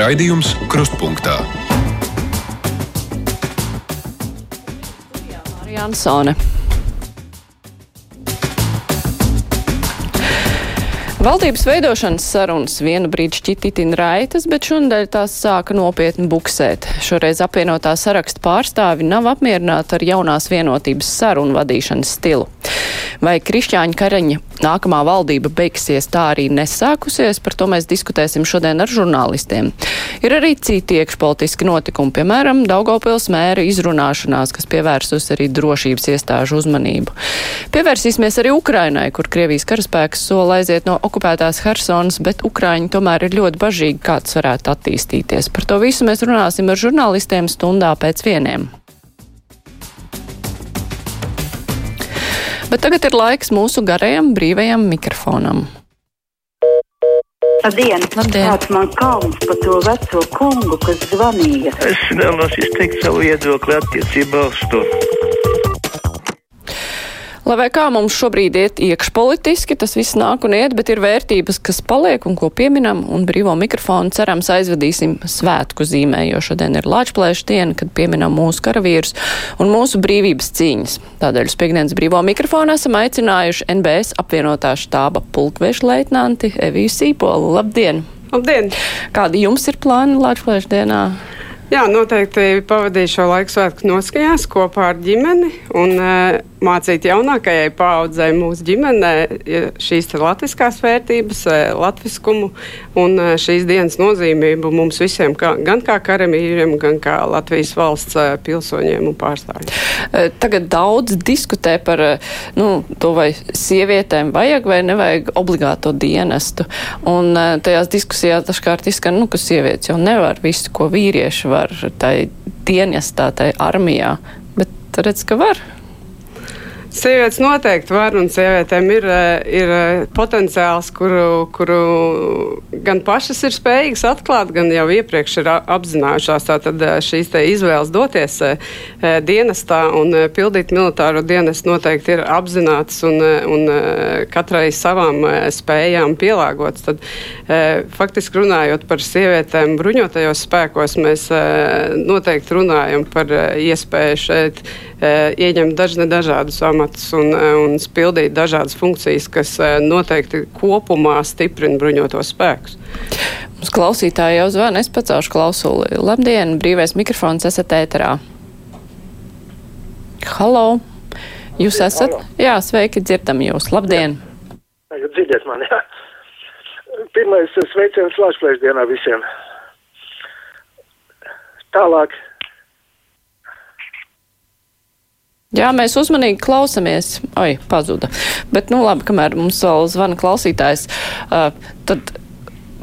Raidījums Krustpunktā. Jansone. Valdības veidošanas sarunas vienu brīdi šķita itin raitas, bet šonadēļ tās sāka nopietni buksēt. Šoreiz apvienotā saraksta pārstāvi nav apmierināti ar jaunās vienotības sarunu vadīšanas stilu. Vai Krišķāņa Karaņa nākamā valdība beigsies tā arī nesākusies, par to mēs diskutēsim šodien ar žurnālistiem. Ir arī citi iekšpolitiski notikumi, piemēram, Daugopils mēra izrunāšanās, kas pievērsus arī drošības iestāžu uzmanību. Pievērsīsimies arī Ukrainai, kur Krievijas karaspēks sola aiziet no okupētās Hersonas, bet Ukraiņi tomēr ir ļoti bažīgi, kā tas varētu attīstīties. Par to visu mēs runāsim ar žurnālistiem stundā pēc vieniem. Bet tagad ir laiks mūsu garajam brīvajam mikrofonam. Labdien! Labdien. Kāds man kauns par to veco kungu, kas zvanīja? Es vēlos izteikt savu viedokli attiecībā uz to. Lai vai kā mums šobrīd iet iekšpolitiski, tas viss nāk un iet, bet ir vērtības, kas paliek un ko pieminam, un brīvo mikrofonu cerams aizvedīsim svētku zīmē, jo šodien ir Lāčplēša diena, kad pieminam mūsu karavīrus un mūsu brīvības cīņas. Tādēļ uz piekdienas brīvo mikrofonu esam aicinājuši NBS apvienotā štāba pulkvešu leitnanti Eviju Sīpolu. Labdien! Labdien! Kādi jums ir plāni Lāčplēša dienā? Jā, noteikti pavadīju šo laiku svētku noskaņās kopā ar ģimeni un uh, mācīt jaunākajai paaudzei mūsu ģimenē šīs latviskās vērtības, latviskumu un uh, šīs dienas nozīmību mums visiem, kā, gan kā karamīriem, gan kā Latvijas valsts uh, pilsoņiem un pārstāvjiem. Tagad daudz diskutē par nu, to, vai sievietēm vajag vai nevajag obligāto dienestu. Un tajās diskusijās dažkārt izskan, nu, ka sievietes jau nevar visu, ko vīrieši var tai dienestā, tai armijā, bet redz, ka var. Sievietes noteikti var, un sievietēm ir, eh, ir eh, potenciāls, kuru, kuru gan pašas ir spējīgas atklāt, gan jau iepriekš ir apzinājušās. Tātad eh, šīs izvēles doties dienestā un pildīt militāro dienestu noteikti ir apzināts un, un katrai savām spējām pielāgots. Tad, faktiski runājot par sievietēm bruņotajos spēkos, mēs noteikti runājam par iespēju šeit ieņemt dažne dažādus amatus amatus un, eh, un pildīt dažādas funkcijas, kas eh, noteikti kopumā stiprina bruņotos spēkus. Mums klausītāji jau zvana, es pacaušu klausuli. Labdien, brīvais mikrofons esat ēterā. Halo! Jūs esat? Halo. Jā, sveiki, dzirdam jūs. Labdien! Jā, dzirdiet mani, jā. Pirmais sveiciens Latvijas dienā visiem. Tālāk Jā, mēs uzmanīgi klausamies. Oi, pazuda. Bet, nu labi, kamēr mums vēl zvana klausītājs, uh, tad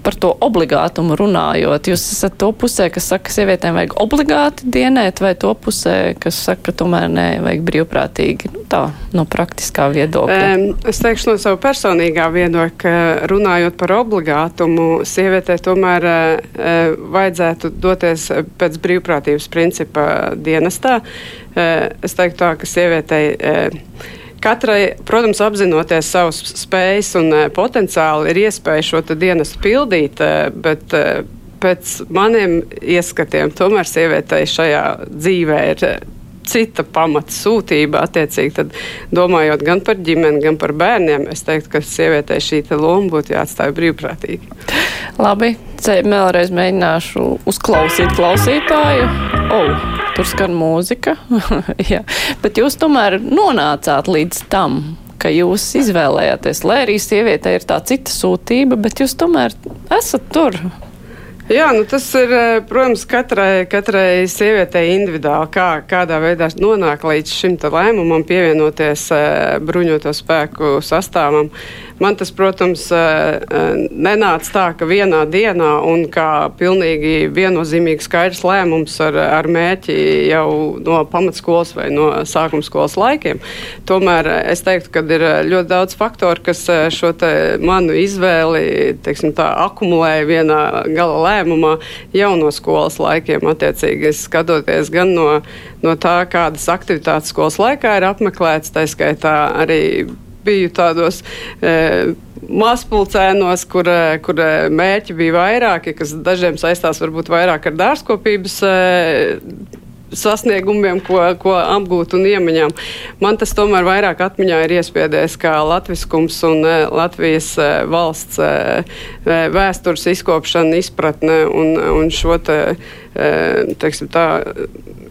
par to obligātumu runājot, jūs esat to pusē, kas saka, ka sievietēm vajag obligāti dienēt, vai to pusē, kas saka, ka tomēr nē, vajag brīvprātīgi, nu, tā, no praktiskā viedokļa? Es teikšu no savu personīgā viedokļa, ka runājot par obligātumu, sievietē tomēr uh, vajadzētu doties pēc brīvprātības principa dienestā. Uh, es teiktu tā, ka sievietei. Katrai, protams, apzinoties savus spējas un uh, potenciālu, ir iespēja šo dienestu pildīt, uh, bet uh, pēc maniem ieskatiem tomēr sievietei šajā dzīvē ir cita pamata sūtība. Attiecīgi, tad, domājot gan par ģimeni, gan par bērniem, es teiktu, ka sievietei šī loma būtu jāatstāj brīvprātīgi. Labi, vēlreiz mēģināšu uzklausīt klausītāju. Oh, tur skan mūzika. Jā, bet jūs tomēr nonācāt līdz tam, ka jūs izvēlējāties, lai arī sievietei ir tā cita sūtība, bet jūs tomēr esat tur. Jā, nu tas ir, eh, protams, katrai, katrai sievietei individuāli, kā, kādā veidā nonāk līdz šim lēmumam, pievienoties uh, bruņoto spēku sastāvam. Man tas, protams, uh, nenāca tā, ka vienā dienā un kā pilnīgi viennozīmīgi skaidrs lēmums ar, ar mērķi jau no pamatskolas vai no sākuma skolas laikiem. Tomēr es teiktu, ka ir ļoti daudz faktoru, kas šo manu izvēli teiksim, tā, akumulē vienā gala lēmumā lēmumā jau no skolas laikiem. Attiecīgi, skatoties gan no, no tā, kādas aktivitātes skolas laikā ir apmeklētas, tā skaitā arī biju tādos. E, mazpulcēnos, kur, kur mērķi bija vairāki, kas dažiem saistās varbūt vairāk ar dārzkopības sasniegumiem, ko, ko apgūt un iemaņām. Man tas tomēr vairāk atmiņā ir iespiedies kā latviskums un Latvijas valsts vēstures izkopšana, izpratne un, un šo te, teiksim tā,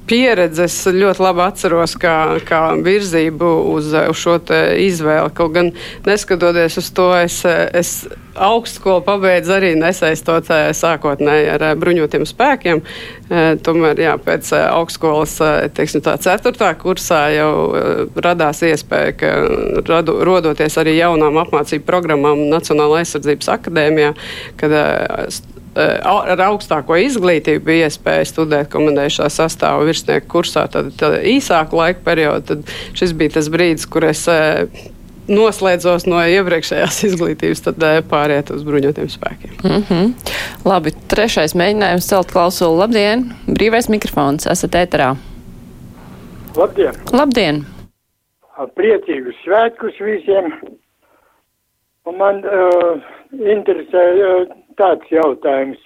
pieredzes ļoti labi atceros kā, kā virzību uz, uz šo izvēli. Kaut gan neskatoties uz to, es, es augstskolu pabeidzu arī nesaistot sākotnēji ar bruņotiem spēkiem. Tomēr jā, pēc augstskolas teiksim, tā, ceturtā kursā jau radās iespēja, ka radu, rodoties arī jaunām apmācību programmām Nacionāla aizsardzības akadēmijā, kad Eh, ar augstāko izglītību bija iespēja studēt komandējušā sastāvu virsnieku kursā, tad, tad īsāku laiku periodu, tad šis bija tas brīdis, kur es noslēdzos no iepriekšējās izglītības, tad pāriet uz bruņotiem spēkiem. Mm -hmm. Labi, trešais mēģinājums celt klausulu. Labdien! Brīvais mikrofons, esat ēterā. Labdien! Labdien! Priecīgus svētkus visiem! Un man uh, interesē uh, tāds jautājums.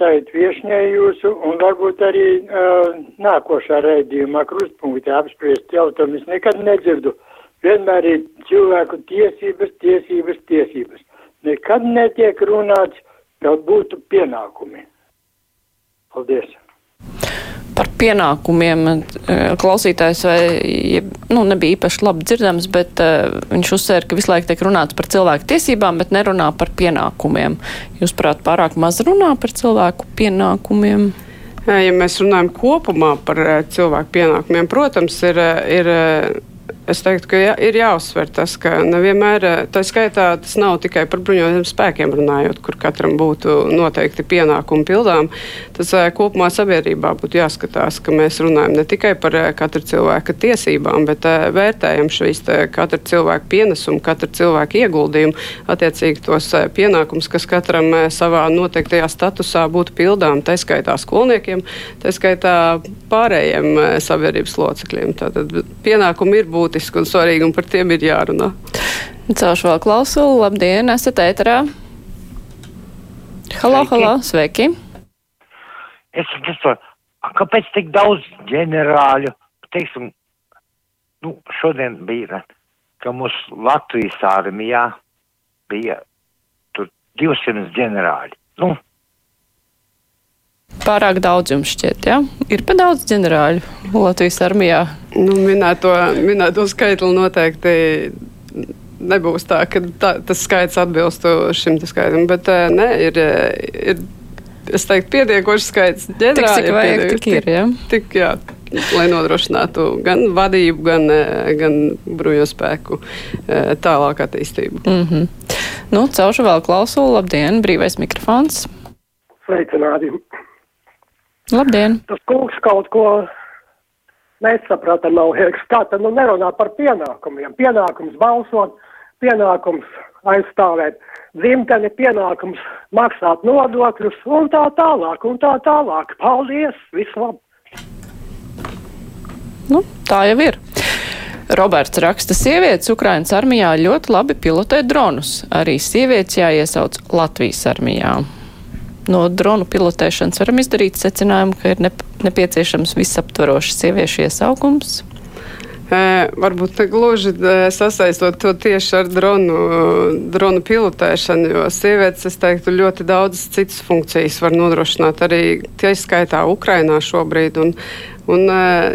Taiet viešņai jūsu un varbūt arī uh, nākošā raidījumā krustpunktā apspriest jautājumu. Es nekad nedzirdu. Vienmēr ir cilvēku tiesības, tiesības, tiesības. Nekad netiek runāts, ka būtu pienākumi. Paldies! Pienākumiem eh, klausītājs vai, nu, nebija īpaši labi dzirdams, bet uh, viņš uzsvēra, ka visu laiku tiek runāts par cilvēku tiesībām, bet nerunā par pienākumiem. Jūs, prāt, pārāk maz runā par cilvēku pienākumiem? Ja mēs runājam kopumā par eh, cilvēku pienākumiem, protams, ir, ir Es teiktu, ka jā, ir jāuzsver tas, ka nevienmēr, tā skaitā, tas nav tikai par bruņotiem spēkiem runājot, kur katram būtu noteikti pienākumi pildām. Tas kopumā sabiedrībā būtu jāskatās, ka mēs runājam ne tikai par katra cilvēka tiesībām, bet vērtējam šīs katra cilvēka pienesumu, katra cilvēka ieguldījumu, attiecīgi tos pienākumus, kas katram savā noteiktajā statusā būtu pildām, tā skaitā skolniekiem, tā skaitā pārējiem sabiedrības locekļiem. Tātad pienākumi ir būtiski būtiski un svarīgi, un par tiem ir jārunā. Caušu vēl klausulu. Labdien, esat ēterā. Halo, Sveiki. halo, sveiki. Es saprotu, kāpēc tik daudz ģenerāļu, teiksim, nu, šodien bija, ka mūsu Latvijas armijā bija tur 200 ģenerāļi. Nu, Pārāk daudz jums šķiet? Ja? Ir pa daudz ģenerāļu Latvijas armijā. Nu, minēto, minēto skaitli noteikti nebūs tā, ka tā, tas skaits atbilstu šim skaitlim, bet nē, ir, ir es teiktu, pietiekošs skaits ģenerāļu. Tik, cik vajag, tik ir, jā? Tik, jā lai nodrošinātu gan vadību, gan, gan bruņospēku tālāk attīstību. Mm -hmm. Nu, celšu vēl klausulu. Labdien, brīvais mikrofons. Sveicināti. Labdien! Tas kungs kaut ko nesaprata nav Helks. Kā tad nu nerunā par pienākumiem? Pienākums balsot, pienākums aizstāvēt dzimteni, pienākums maksāt nodokļus un tā tālāk, un tā tālāk. Paldies! Vislab! Nu, tā jau ir. Roberts raksta, sievietes Ukrainas armijā ļoti labi pilotē dronus. Arī sievietes jāiesauc Latvijas armijā no dronu pilotēšanas varam izdarīt secinājumu, ka ir nepieciešams visaptvarošs sieviešu iesaukums? Varbūt gluži sasaistot to tieši ar dronu, dronu pilotēšanu, jo sievietes, es teiktu, ļoti daudz citas funkcijas var nodrošināt arī tie skaitā Ukrainā šobrīd. Un, Un,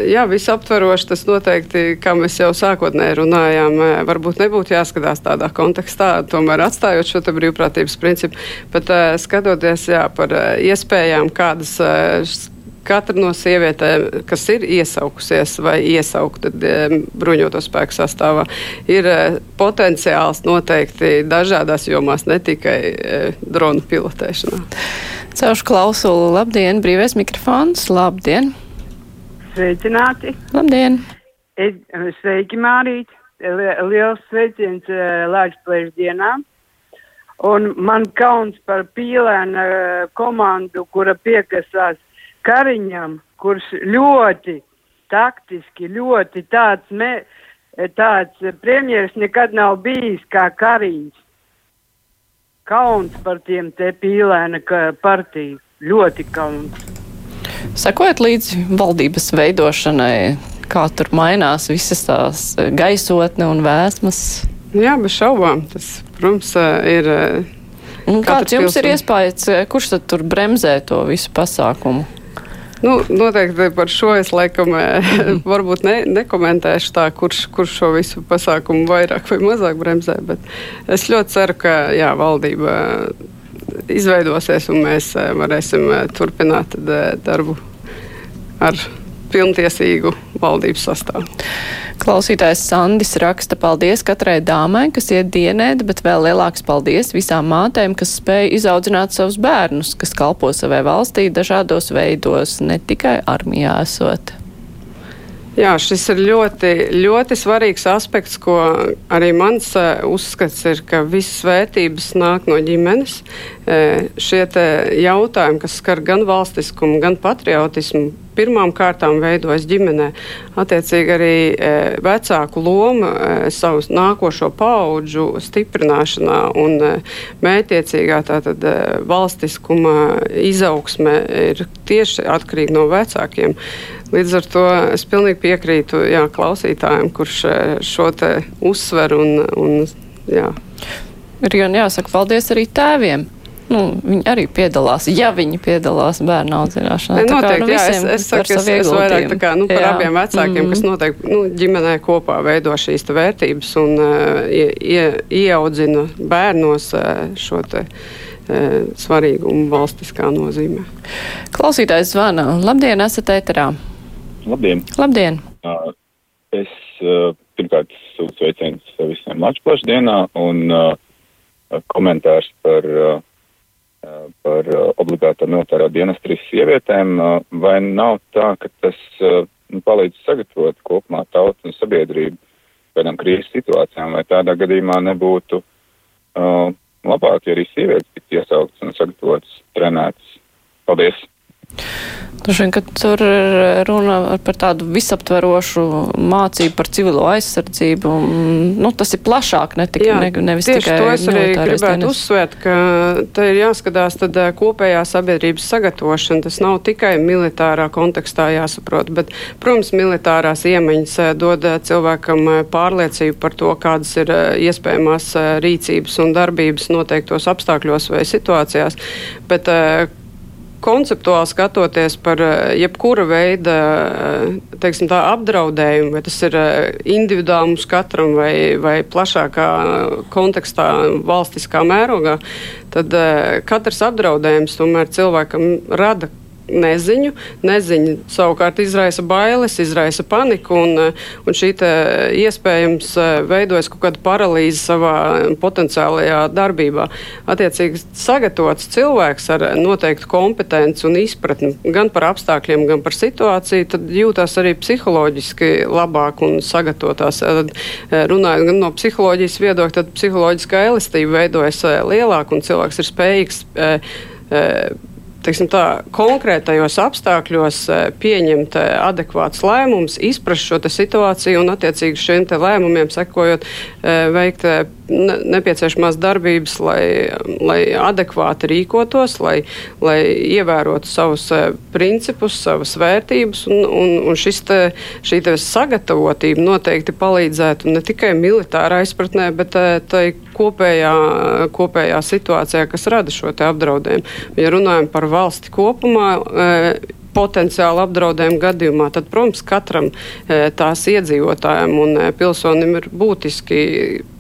jā, visaptveroši tas noteikti, kā mēs jau sākotnēji runājām, varbūt nebūtu jāskatās tādā kontekstā, tomēr atstājot šo brīvprātības principu, bet skatoties jā, par iespējām, kādas katra no sievietēm, kas ir iesaukusies vai iesaukta bruņoto spēku sastāvā, ir potenciāls noteikti dažādās jomās, ne tikai dronu pilotēšanā. Caušu klausulu, labdien, brīvais mikrofons, labdien! Sveicināti! Labdien! Es, sveiki, Mārīt! Liels sveiciens uh, Latvijas dienā! Un man kauns par pīlēnu uh, komandu, kura piekasās Kariņam, kurš ļoti taktiski, ļoti tāds, me, tāds premjeras nekad nav bijis kā Kariņš. kauns par tiem te pīlēna partiju. Ļoti kauns. Sekojot līdzi valdības veidošanai, kā tur mainās visas tās gaisotne un vēsmas? Jā, bez šaubām. Tas, protams, ir. Un kāds jums ir iespējas, kurš tad tur bremzē to visu pasākumu? Nu, noteikti par šo es laikam varbūt ne, nekomentēšu tā, kurš, kurš šo visu pasākumu vairāk vai mazāk bremzē, bet es ļoti ceru, ka jā, valdība izveidosies un mēs varēsim turpināt darbu ar pilntiesīgu valdības sastāvu. Klausītājs Sandis raksta paldies katrai dāmai, kas iet dienēt, bet vēl lielāks paldies visām mātēm, kas spēja izaudzināt savus bērnus, kas kalpo savai valstī dažādos veidos, ne tikai armijā esot. Jā, šis ir ļoti, ļoti svarīgs aspekts, ko arī mans uh, uzskats ir, ka visas vērtības nāk no ģimenes. Uh, šie jautājumi, kas skar gan valstiskumu, gan patriotismu, pirmām kārtām veidojas ģimenē. Attiecīgi arī e, vecāku loma e, savu nākošo paudžu stiprināšanā un e, mētiecīgā tātad valstiskuma izaugsme ir tieši atkarīga no vecākiem. Līdz ar to es pilnīgi piekrītu jā, klausītājiem, kurš šo te uzsver un, un jā. Ir jāsaka paldies arī tēviem nu, viņi arī piedalās, ja viņi piedalās bērnu audzināšanā. Noteikti, kā, nu, jā, es, es saku, es, es vairāk tā kā, nu, par jā. abiem vecākiem, mm. kas noteikti, nu, ģimenē kopā veido šīs vērtības un uh, ie, ie, ieaudzina bērnos uh, šo te uh, svarīgumu valstiskā nozīmē. Klausītājs zvana. Labdien, esat ēterā. Labdien. Labdien. Uh, es uh, pirmkārt sūtu sveicienus visiem Latvijas dienā un uh, komentārs par uh, par uh, obligāto militārā dienestrīs sievietēm, uh, vai nav tā, ka tas uh, nu, palīdz sagatavot kopumā tautu un sabiedrību kādām krīzes situācijām, vai tādā gadījumā nebūtu uh, labāk, ja arī sievietes tiktu iesauktas un sagatavotas, trenētas. Paldies! Ka tur ir runa par tādu visaptverošu mācību par civilo aizsardzību. Nu, tas ir plašāk, ne tik, Jā, ne, nevis tieši tikai to es arī gribētu dienas. uzsvērt, ka te ir jāskatās tad kopējā sabiedrības sagatavošana. Tas nav tikai militārā kontekstā jāsaprot, bet, protams, militārās iemaņas dod cilvēkam pārliecību par to, kādas ir iespējamās rīcības un darbības noteiktos apstākļos vai situācijās. Bet, konceptuāli skatoties par eh, jebkura veida eh, teiksim, tā, apdraudējumu, vai tas ir eh, individuāli mums katram vai, vai plašākā kontekstā, valstiskā mērogā, tad katrs apdraudējums tomēr cilvēkam rada neziņu. Neziņa savukārt izraisa bailes, izraisa paniku, un, un šī iespējams veidojas kaut kāda paralīze savā potenciālajā darbībā. Attiecīgi, sagatavots cilvēks ar noteiktu kompetenci un izpratni gan par apstākļiem, gan par situāciju, tad jūtas arī psiholoģiski labāk un sagatavotās. Runājot gan no psiholoģijas viedokļa, tad psiholoģiskā elastība veidojas lielāk un cilvēks ir spējīgs teiksim, tā, konkrētajos apstākļos eh, pieņemt eh, adekvātus lēmumus, izprast šo situāciju un, attiecīgi, šiem lēmumiem sekojot, eh, veikt nepieciešamās darbības, lai, lai adekvāti rīkotos, lai, lai ievērotu savus principus, savas vērtības. Un, un, un te, šī te sagatavotība noteikti palīdzētu ne tikai militārā izpratnē, bet tai kopējā, kopējā situācijā, kas rada šo apdraudējumu. Ja runājam par valsti kopumā, e, potenciāli apdraudējumu gadījumā, tad, protams, katram tās iedzīvotājiem un pilsonim ir būtiski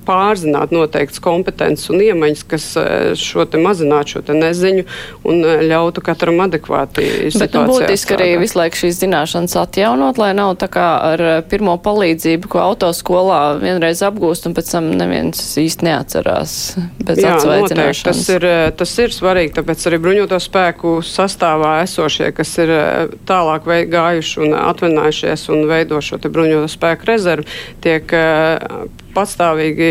pārzināt noteikts kompetences un iemaņas, kas eh, šo te mazinātu šo te neziņu un eh, ļautu katram adekvāti Bet nu, būtiski arī visu laiku šīs zināšanas atjaunot, lai nav tā kā ar eh, pirmo palīdzību, ko autoskolā vienreiz apgūst un pēc tam neviens īsti neatcerās pēc Jā, noteikti. Tas ir, tas ir svarīgi, tāpēc arī bruņoto spēku sastāvā esošie, kas ir tālāk gājuši un atvinājušies un veido šo te bruņoto spēku rezervu, tiek patstāvīgi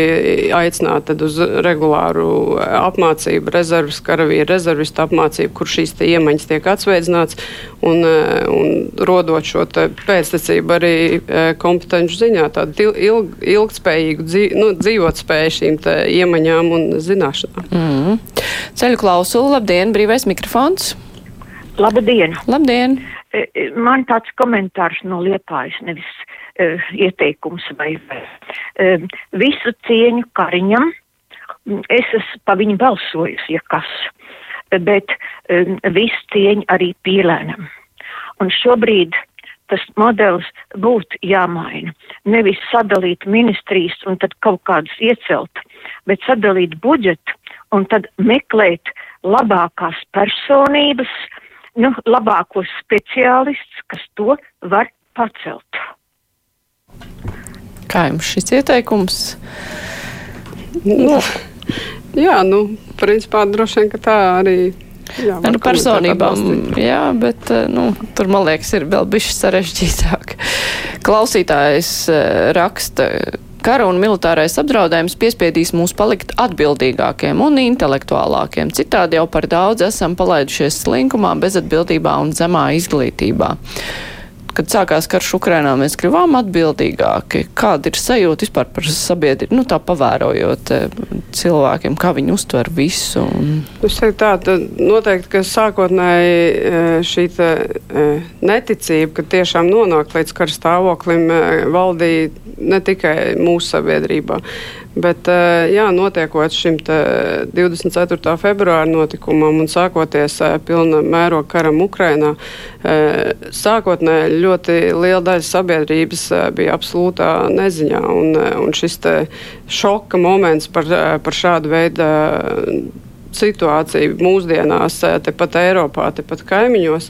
aicināt tad uz regulāru apmācību, rezervas karavīru, rezervistu apmācību, kur šīs te iemaņas tiek atsveidzināts un, un rodot šo pēctecību arī kompetenci ziņā, tādu ilg, ilgtspējīgu dzīv, nu, dzīvot spēju šīm iemaņām un zināšanām. Mm. Ceļu klausulu, labdien, brīvais mikrofons! Labdien! Labdien! Man tāds komentārs no liepājas, nevis uh, ieteikums vai, uh, visu cieņu Kariņam. Es esmu pa viņu balsojusi, ja kas, bet um, visu cieņu arī pīlēnam. Un šobrīd tas modelis būtu jāmaina. Nevis sadalīt ministrijas un tad kaut kādas iecelt, bet sadalīt budžetu un tad meklēt labākās personības, nu, labākos speciālistus, kas to var pacelt. Kā jums šis ieteikums? Nu, jā, nu, principā droši vien, ka tā arī. Jā, nu, personībām, jā, bet nu, tur, man liekas, ir vēl bišķi sarežģītāk. Klausītājs raksta, Kara un militārais apdraudējums piespiedīs mūs palikt atbildīgākiem un intelektuālākiem. Citādi jau par daudz esam palaidušies slinkumā, bezatbildībā un zemā izglītībā. Kad sākās karš Ukrainā, mēs kļuvām atbildīgāki. Kāda ir sajūta vispār par sabiedrību, nu tā pavērojot cilvēkiem, kā viņi uztver visu? Un... Es teiktu tā, tad noteikti, ka sākotnēji šī te, neticība, ka tiešām nonāk līdz kara stāvoklim, valdīja ne tikai mūsu sabiedrībā. Bet, jā, notiekot šim 24. februāra notikumam un sākoties pilna mēroga karam Ukrainā, sākotnēji ļoti liela daļa sabiedrības bija absolūtā neziņā. Un, un šis šoka moments par, par šādu veidu situācija mūsdienās, tepat Eiropā, tepat kaimiņos,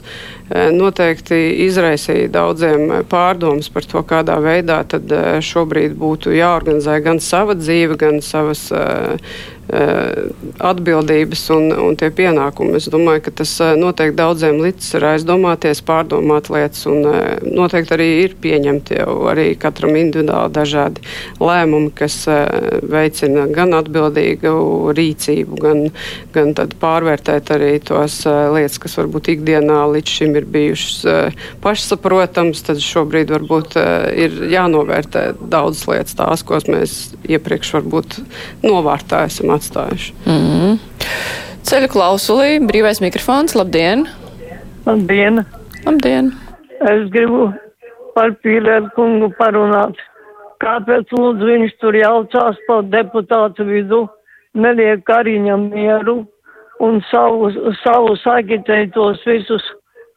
noteikti izraisīja daudziem pārdomas par to, kādā veidā tad šobrīd būtu jāorganizē gan sava dzīve, gan savas atbildības un, un tie pienākumi. Es domāju, ka tas noteikti daudziem līdz ir aizdomāties, pārdomāt lietas un noteikti arī ir pieņemti jau arī katram individuāli dažādi lēmumi, kas veicina gan atbildīgu rīcību, gan, gan pārvērtēt arī tos lietas, kas varbūt ikdienā līdz šim ir bijušas pašsaprotams, tad šobrīd varbūt ir jānovērtē daudzas lietas tās, ko mēs iepriekš varbūt novārtā esam atstājuši. Mm -hmm. Ceļu klausulī, brīvais mikrofons, labdien! Labdien! Labdien! Es gribu par Pīlēru kungu parunāt. Kāpēc lūdzu viņš tur jaucās pa deputātu vidu, neliek Kariņam mieru un savus, savus agitētos visus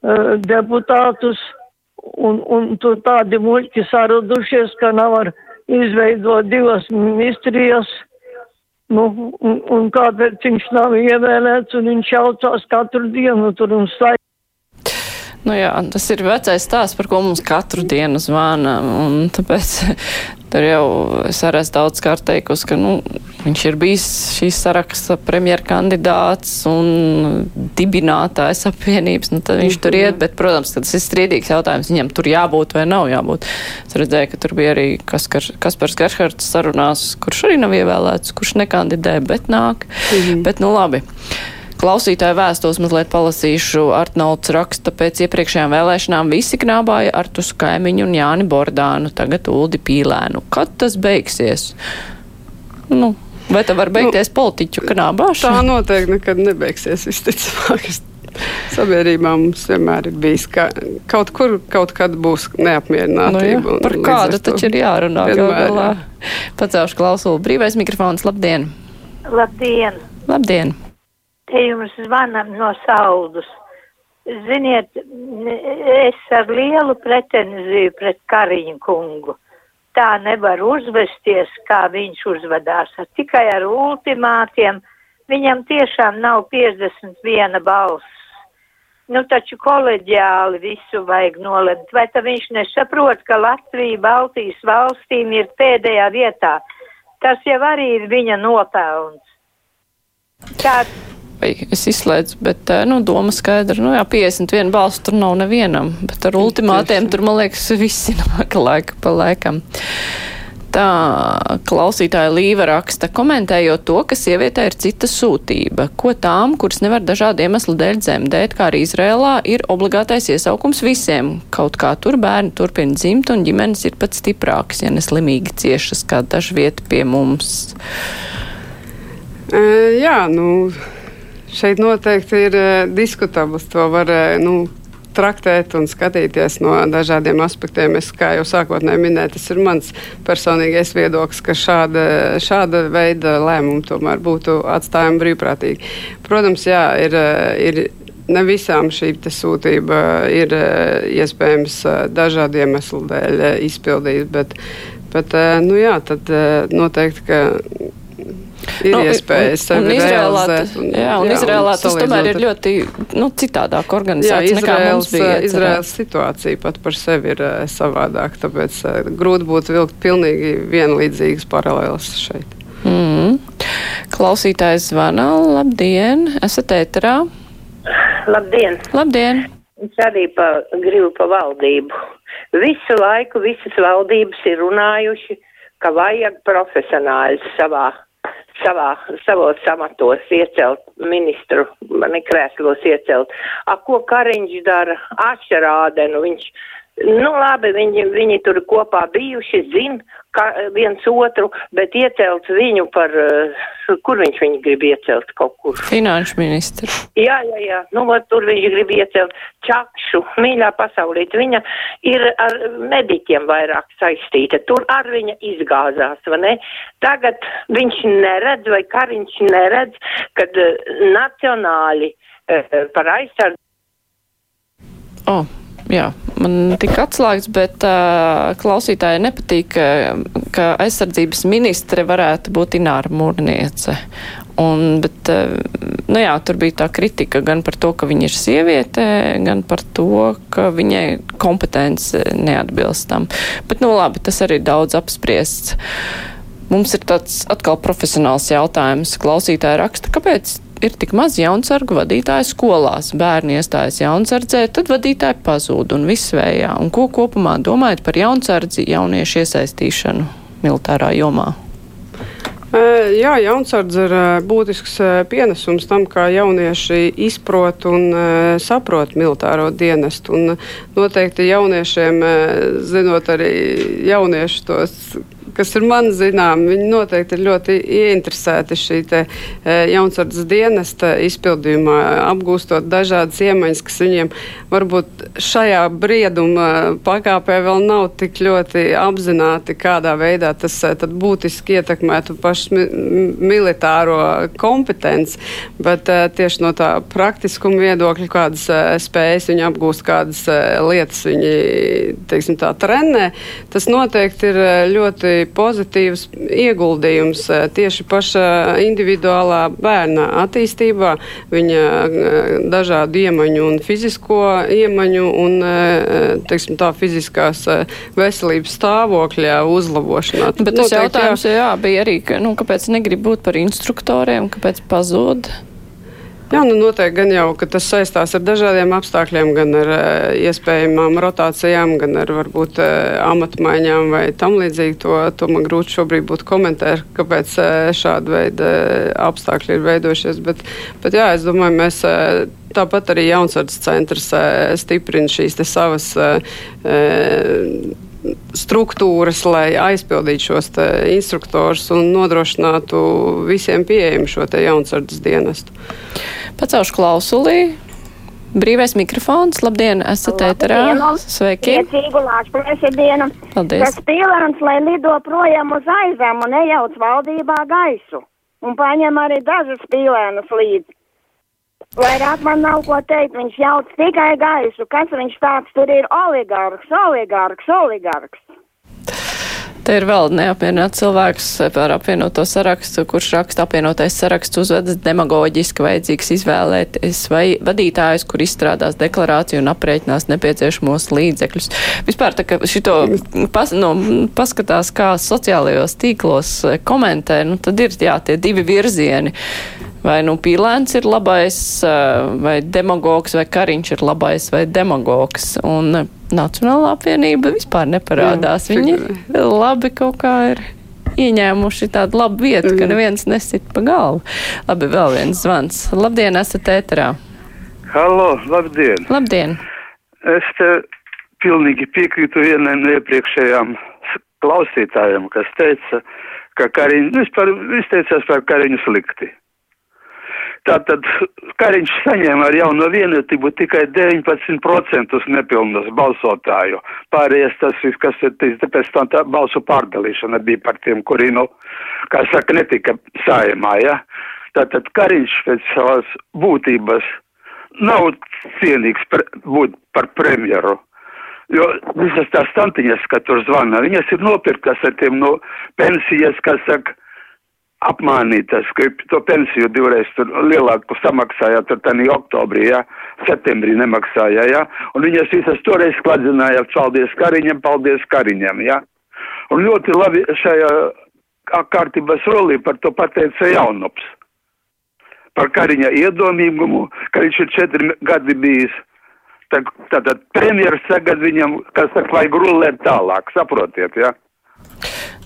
uh, deputātus, un, un tur tādi muļķi saradušies, ka nevar izveidot divas ministrijas. Nu, un, un kāpēc viņš nav ievēlēts, un viņš jaucās katru dienu tur un slēdz. Nu jā, tas ir vecais stāsts, par ko mums katru dienu zvana, tāpēc tur jau es arī esmu daudz kārt teikusi, ka, nu, viņš ir bijis šīs saraksta premjera kandidāts un dibinātājs apvienības, nu, tad viņš tur iet, bet, protams, tas ir strīdīgs jautājums, viņam tur jābūt vai nav jābūt. Es redzēju, ka tur bija arī Kaspars Kaspars Gerhards sarunās, kurš arī nav ievēlēts, kurš nekandidē, bet nāk. Mhm. Bet, nu, labi. Klausītāju vēstules mazliet palasīšu. Artnauts raksta, pēc iepriekšējām vēlēšanām visi knābāja Artus kaimiņu un Jāni Bordānu, tagad Uldi Pīlēnu. Kad tas beigsies? Nu, vai tā var beigties nu, politiķu knābāšana? Tā noteikti nekad nebeigsies, visticamāk. Sabiedrībā mums vienmēr ir bijis, ka kaut kur kaut kad būs neapmierinātība. Nu, jā, par kādu taču ir jārunā galā. Pacēlšu klausulu. Brīvais mikrofons, labdien! Labdien! Labdien! Te jums zvanam no saudus. Ziniet, es ar lielu pretenziju pret Kariņu kungu. Tā nevar uzvesties, kā viņš uzvedās, ar tikai ar ultimātiem. Viņam tiešām nav 51 balss. Nu, taču koleģiāli visu vajag nolemt. Vai tad viņš nesaprot, ka Latvija Baltijas valstīm ir pēdējā vietā? Tas jau arī ir viņa nopelns. Tāds vai es izslēdzu, bet, nu, doma skaidra. Nu, jā, 51 balsts tur nav nevienam, bet ar ultimātiem tur, man liekas, visi nāk laika pa laikam. Tā klausītāja Līva raksta, komentējot to, ka sievietē ir cita sūtība. Ko tām, kuras nevar dažādu iemeslu dēļ dzemdēt, kā arī Izrēlā, ir obligātais iesaukums visiem. Kaut kā tur bērni turpina dzimt un ģimenes ir pat stiprākas, ja neslimīgi ciešas kā dažviet pie mums. E, jā, nu, šeit noteikti ir e, diskutabls. To var, e, nu, traktēt un skatīties no dažādiem aspektiem. Es, kā jau sākotnēji minēju, tas ir mans personīgais viedoklis, ka šāda, šāda veida lēmumi tomēr būtu atstājami brīvprātīgi. Protams, jā, ir, ir ne visām šī sūtība ir iespējams dažādu iemeslu dēļ izpildīt, bet, bet nu jā, tad noteikti, ka ir nu, iespējas un, un Izrēlā, tas, un, jā, un jā, Izrēlā un tas tomēr ir ļoti nu, citādāk organizēts jā, nekā mums bija. Izrēlas situācija pat par sevi ir uh, savādāk, tāpēc uh, grūti būtu vilkt pilnīgi vienlīdzīgas paralēlas šeit. Mm. Klausītājs zvana, labdien, esat ēterā? Labdien! Labdien! Es arī pa, gribu pa valdību. Visu laiku visas valdības ir runājuši, ka vajag profesionāļus savā savā, savos amatos iecelt ministru, ne krēslos iecelt. A, ko Kariņš dara? Ašarādenu, viņš Nu, labi, viņi, viņi tur kopā bijuši, zina viens otru, bet iecelt viņu par, uh, kur viņš viņu grib iecelt kaut kur? Finanšu ministru. Jā, jā, jā, nu, vat, tur viņš grib iecelt čakšu, mīļā pasaulīt. Viņa ir ar mediķiem vairāk saistīta, tur ar viņa izgāzās, vai ne? Tagad viņš neredz, vai kariņš neredz, kad uh, nacionāli uh, par aizsardzību. Oh jā, man tika atslēgts, bet uh, klausītāji nepatīk, ka, ka aizsardzības ministre varētu būt Ināra Mūrniece. Un, bet, nu jā, tur bija tā kritika gan par to, ka viņa ir sieviete, gan par to, ka viņai kompetence neatbilst tam. Bet, nu labi, tas arī daudz apspriests. Mums ir tāds atkal profesionāls jautājums. Klausītāji raksta, kāpēc ir tik maz jaunsargu vadītāju skolās. Bērni iestājas jaunsardzē, tad vadītāji pazūd un viss vējā. Un ko kopumā domājat par jaunsardzi jauniešu iesaistīšanu militārā jomā? Jā, jaunsardze ir būtisks pienesums tam, kā jaunieši izprot un saprot militāro dienestu. Un noteikti jauniešiem, zinot arī jauniešu tos kas ir man zinām, viņi noteikti ir ļoti ieinteresēti šī te, e, jaunsardzes dienesta izpildījumā, apgūstot dažādas iemaņas, kas viņiem varbūt šajā brieduma pakāpē vēl nav tik ļoti apzināti, kādā veidā tas e, būtiski ietekmētu pašu mi militāro kompetenci, bet e, tieši no tā praktiskuma viedokļa, kādas spējas viņi apgūst, kādas lietas viņi, teiksim tā, trenē, tas noteikti ir ļoti pozitīvs ieguldījums eh, tieši paša individuālā bērna attīstībā, viņa eh, dažādu iemaņu un fizisko iemaņu un, eh, teiksim, tā fiziskās veselības stāvokļa uzlabošanā. Bet tas Noteikti, jautājums jā, jā, bija arī, ka, nu, kāpēc negrib būt par instruktoriem, kāpēc pazūd? Jā, nu noteikti gan jau, ka tas saistās ar dažādiem apstākļiem, gan ar uh, iespējamām rotācijām, gan ar varbūt uh, amatmaiņām vai tam līdzīgi. To, to man grūti šobrīd būtu komentēt, kāpēc uh, šāda veida apstākļi ir veidojušies. Bet, bet jā, es domāju, mēs tāpat arī jaunsardzes centrs stiprina šīs savas struktūras, lai aizpildītu šos instruktorus un nodrošinātu visiem pieejamu šo jaunsardzes dienestu. Pacelšu klausulī. Brīvais mikrofons, labdien, esat ēterā. Sveiki. Priecīgu lāčplēsi dienu. Paldies. Tas pilārns, lai lido projām uz aizām un nejauc valdībā gaisu. Un paņem arī dažas pīlēnas līdzi. Vairāk man nav ko teikt, viņš jauc tikai gaisu. Kas viņš tāds tur ir? Oligārks, oligārks, oligārks. Te ir vēl neapmierināts cilvēks par apvienoto sarakstu, kurš raksta apvienotais saraksts uzvedas demagoģiski vajadzīgs izvēlēties vai vadītājus, kur izstrādās deklarāciju un aprēķinās nepieciešamos līdzekļus. Vispār tā, ka šito pas, no, paskatās, kā sociālajos tīklos komentē, nu tad ir jā, tie divi virzieni Vai nu pīlēns ir labais, vai demagogs, vai kariņš ir labais, vai demagogs. Un Nacionālā apvienība vispār neparādās. Jā, Viņi labi kaut kā ir ieņēmuši tādu labu vietu, ka neviens nesit pa galvu. Labi, vēl viens zvans. Labdien, esat ēterā. Halo, labdien. Labdien. Es te pilnīgi piekrītu vienam no iepriekšējām klausītājiem, kas teica, ka Kariņš, vispār izteicās par Kariņu slikti. Tātad Kariņš saņēma ar jauno vienotību tikai 19% nepilnas balsotāju. Pārējais tas, kas ir pēc tam tā balsu pārdalīšana bija par tiem, kuri, nu, kā saka, netika sājumā, ja. Tātad Kariņš pēc savas būtības nav cienīgs par, būt par premjeru. Jo visas tās tantiņas, ka tur zvana, viņas ir nopirktas ar tiem no pensijas, kas saka, apmānītas, ka to pensiju divreiz tur lielāku samaksāja, tur tādā oktobrī, ja, septembrī nemaksāja, ja, un viņas visas toreiz kladzināja, paldies Kariņam, paldies Kariņam. Ja. Un ļoti labi šajā kārtības rolī par to pateica Jaunops. Par Kariņa iedomīgumu, ka viņš ir četri gadi bijis. Tātad premjeras tagad viņam, kas saka, vajag rulēt tālāk, saprotiet, jā. Ja?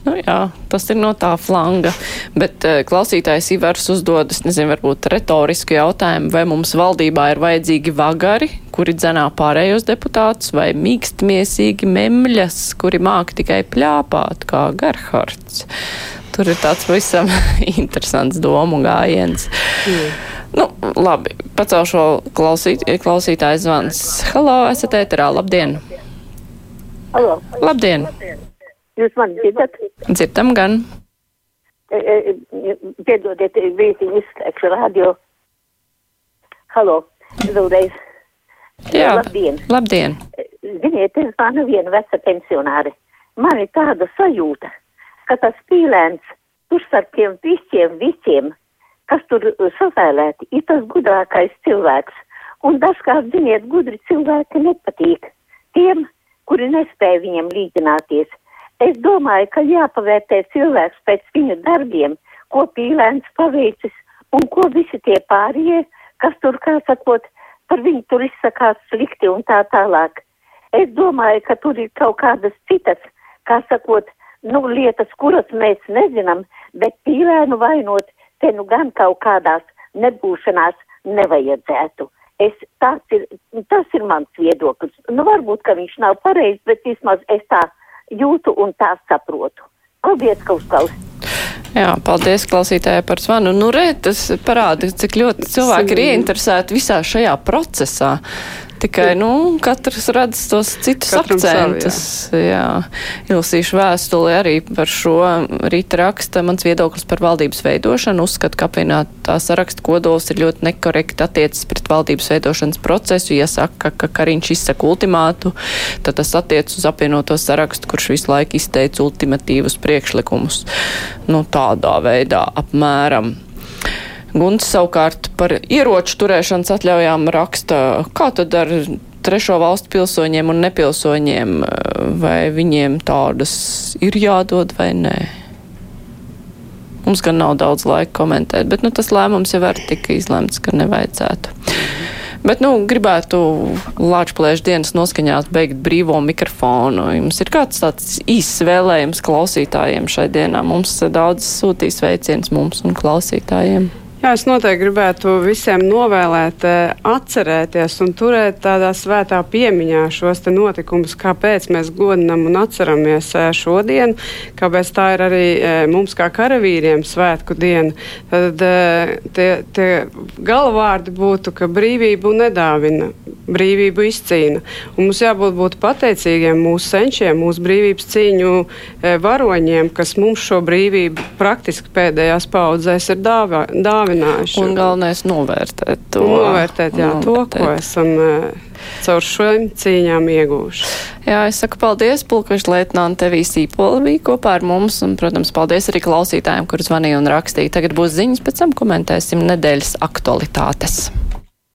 Nu, jā, tas ir no tā flanga. Bet uh, klausītājs Ivars uzdod, es nezinu, varbūt retorisku jautājumu, vai mums valdībā ir vajadzīgi vagari, kuri dzenā pārējos deputātus, vai mīkstmiesīgi memļas, kuri māk tikai pļāpāt, kā Gerhards. Tur ir tāds pavisam interesants domu gājiens. Mm. Nu, labi, pacelšu klausīt, klausītājs zvans. Halo, esat ēterā, labdien! Halo. Labdien! labdien. Jūs mani dzirdat? Dzirdam gan. E, e, piedodiet, vītiņu izslēgšu radio. Halo, vēlreiz. Jā, labdien. Labdien. Ziniet, es zvanu vienu veca pensionāri. Man ir tāda sajūta, ka tas pīlēns tur starp tiem visiem, visiem, kas tur savēlēti, ir tas gudrākais cilvēks. Un dažkārt, ziniet, gudri cilvēki nepatīk tiem, kuri nespēja viņam līdzināties. Es domāju, ka jāpavērtē cilvēks pēc viņu darbiem, ko pīlēns paveicis un ko visi tie pārējie, kas tur, kā sakot, par viņu tur izsakās slikti un tā tālāk. Es domāju, ka tur ir kaut kādas citas, kā sakot, nu, lietas, kuras mēs nezinām, bet pīlēnu vainot te nu gan kaut kādās nebūšanās nevajadzētu. Es, ir, tas ir mans viedoklis. Nu, varbūt, ka viņš nav pareizs, bet vismaz es tā jūtu un tā saprotu. Paldies, ka uzklausījāt! Jā, paldies klausītājai par zvanu. Nu, re, tas parāda, cik ļoti cilvēki ir ieinteresēti visā šajā procesā. Tikai, nu, katrs redz tos citus Katram akcentus. Savu, jā. jā, Ilsīšu vēstuli arī par šo rīta raksta mans viedoklis par valdības veidošanu. Uzskat, ka apvienotā saraksta kodols ir ļoti nekorekti attiecis pret valdības veidošanas procesu. Iesaka, ka Kariņš izsaka ultimātu, tad tas attiec uz apvienoto sarakstu, kurš visu laiku izteica ultimatīvus priekšlikumus. Nu, tādā veidā apmēram. Guns savukārt par ieroču turēšanas atļaujām raksta, kā tad ar trešo valstu pilsoņiem un nepilsoņiem, vai viņiem tādas ir jādod vai nē. Mums gan nav daudz laika komentēt, bet nu, tas lēmums jau var tika izlemts, ka nevajadzētu. Bet, nu, gribētu Lāčplēšu dienas noskaņās beigt brīvo mikrofonu. Jums ir kāds tāds īsts vēlējums klausītājiem šai dienā? Mums daudz sūtīs veiciens mums un klausītājiem. Jā, es noteikti gribētu visiem novēlēt, eh, atcerēties un turēt tādā svētā piemiņā šos notikumus, kāpēc mēs godinam un atceramies eh, šodien, kāpēc tā ir arī eh, mums kā karavīriem svētku diena. Tad tie, tie galvārdi būtu, ka brīvību nedāvina, brīvību izcīna. Un mums jābūt būt pateicīgiem mūsu senčiem, mūsu brīvības cīņu varoņiem, kas mums šo brīvību praktiski pēdējās paudzēs ir dāvinājuši dāvinājuši. Un galvenais novērtēt to. Novērtēt, jā, novērtēt. to, ko esam uh, caur šiem cīņām ieguvuši. Jā, es saku paldies, pulkaši leitnante Vīsī Pola bija kopā ar mums, un, protams, paldies arī klausītājiem, kur zvanīja un rakstīja. Tagad būs ziņas, pēc tam komentēsim nedēļas aktualitātes.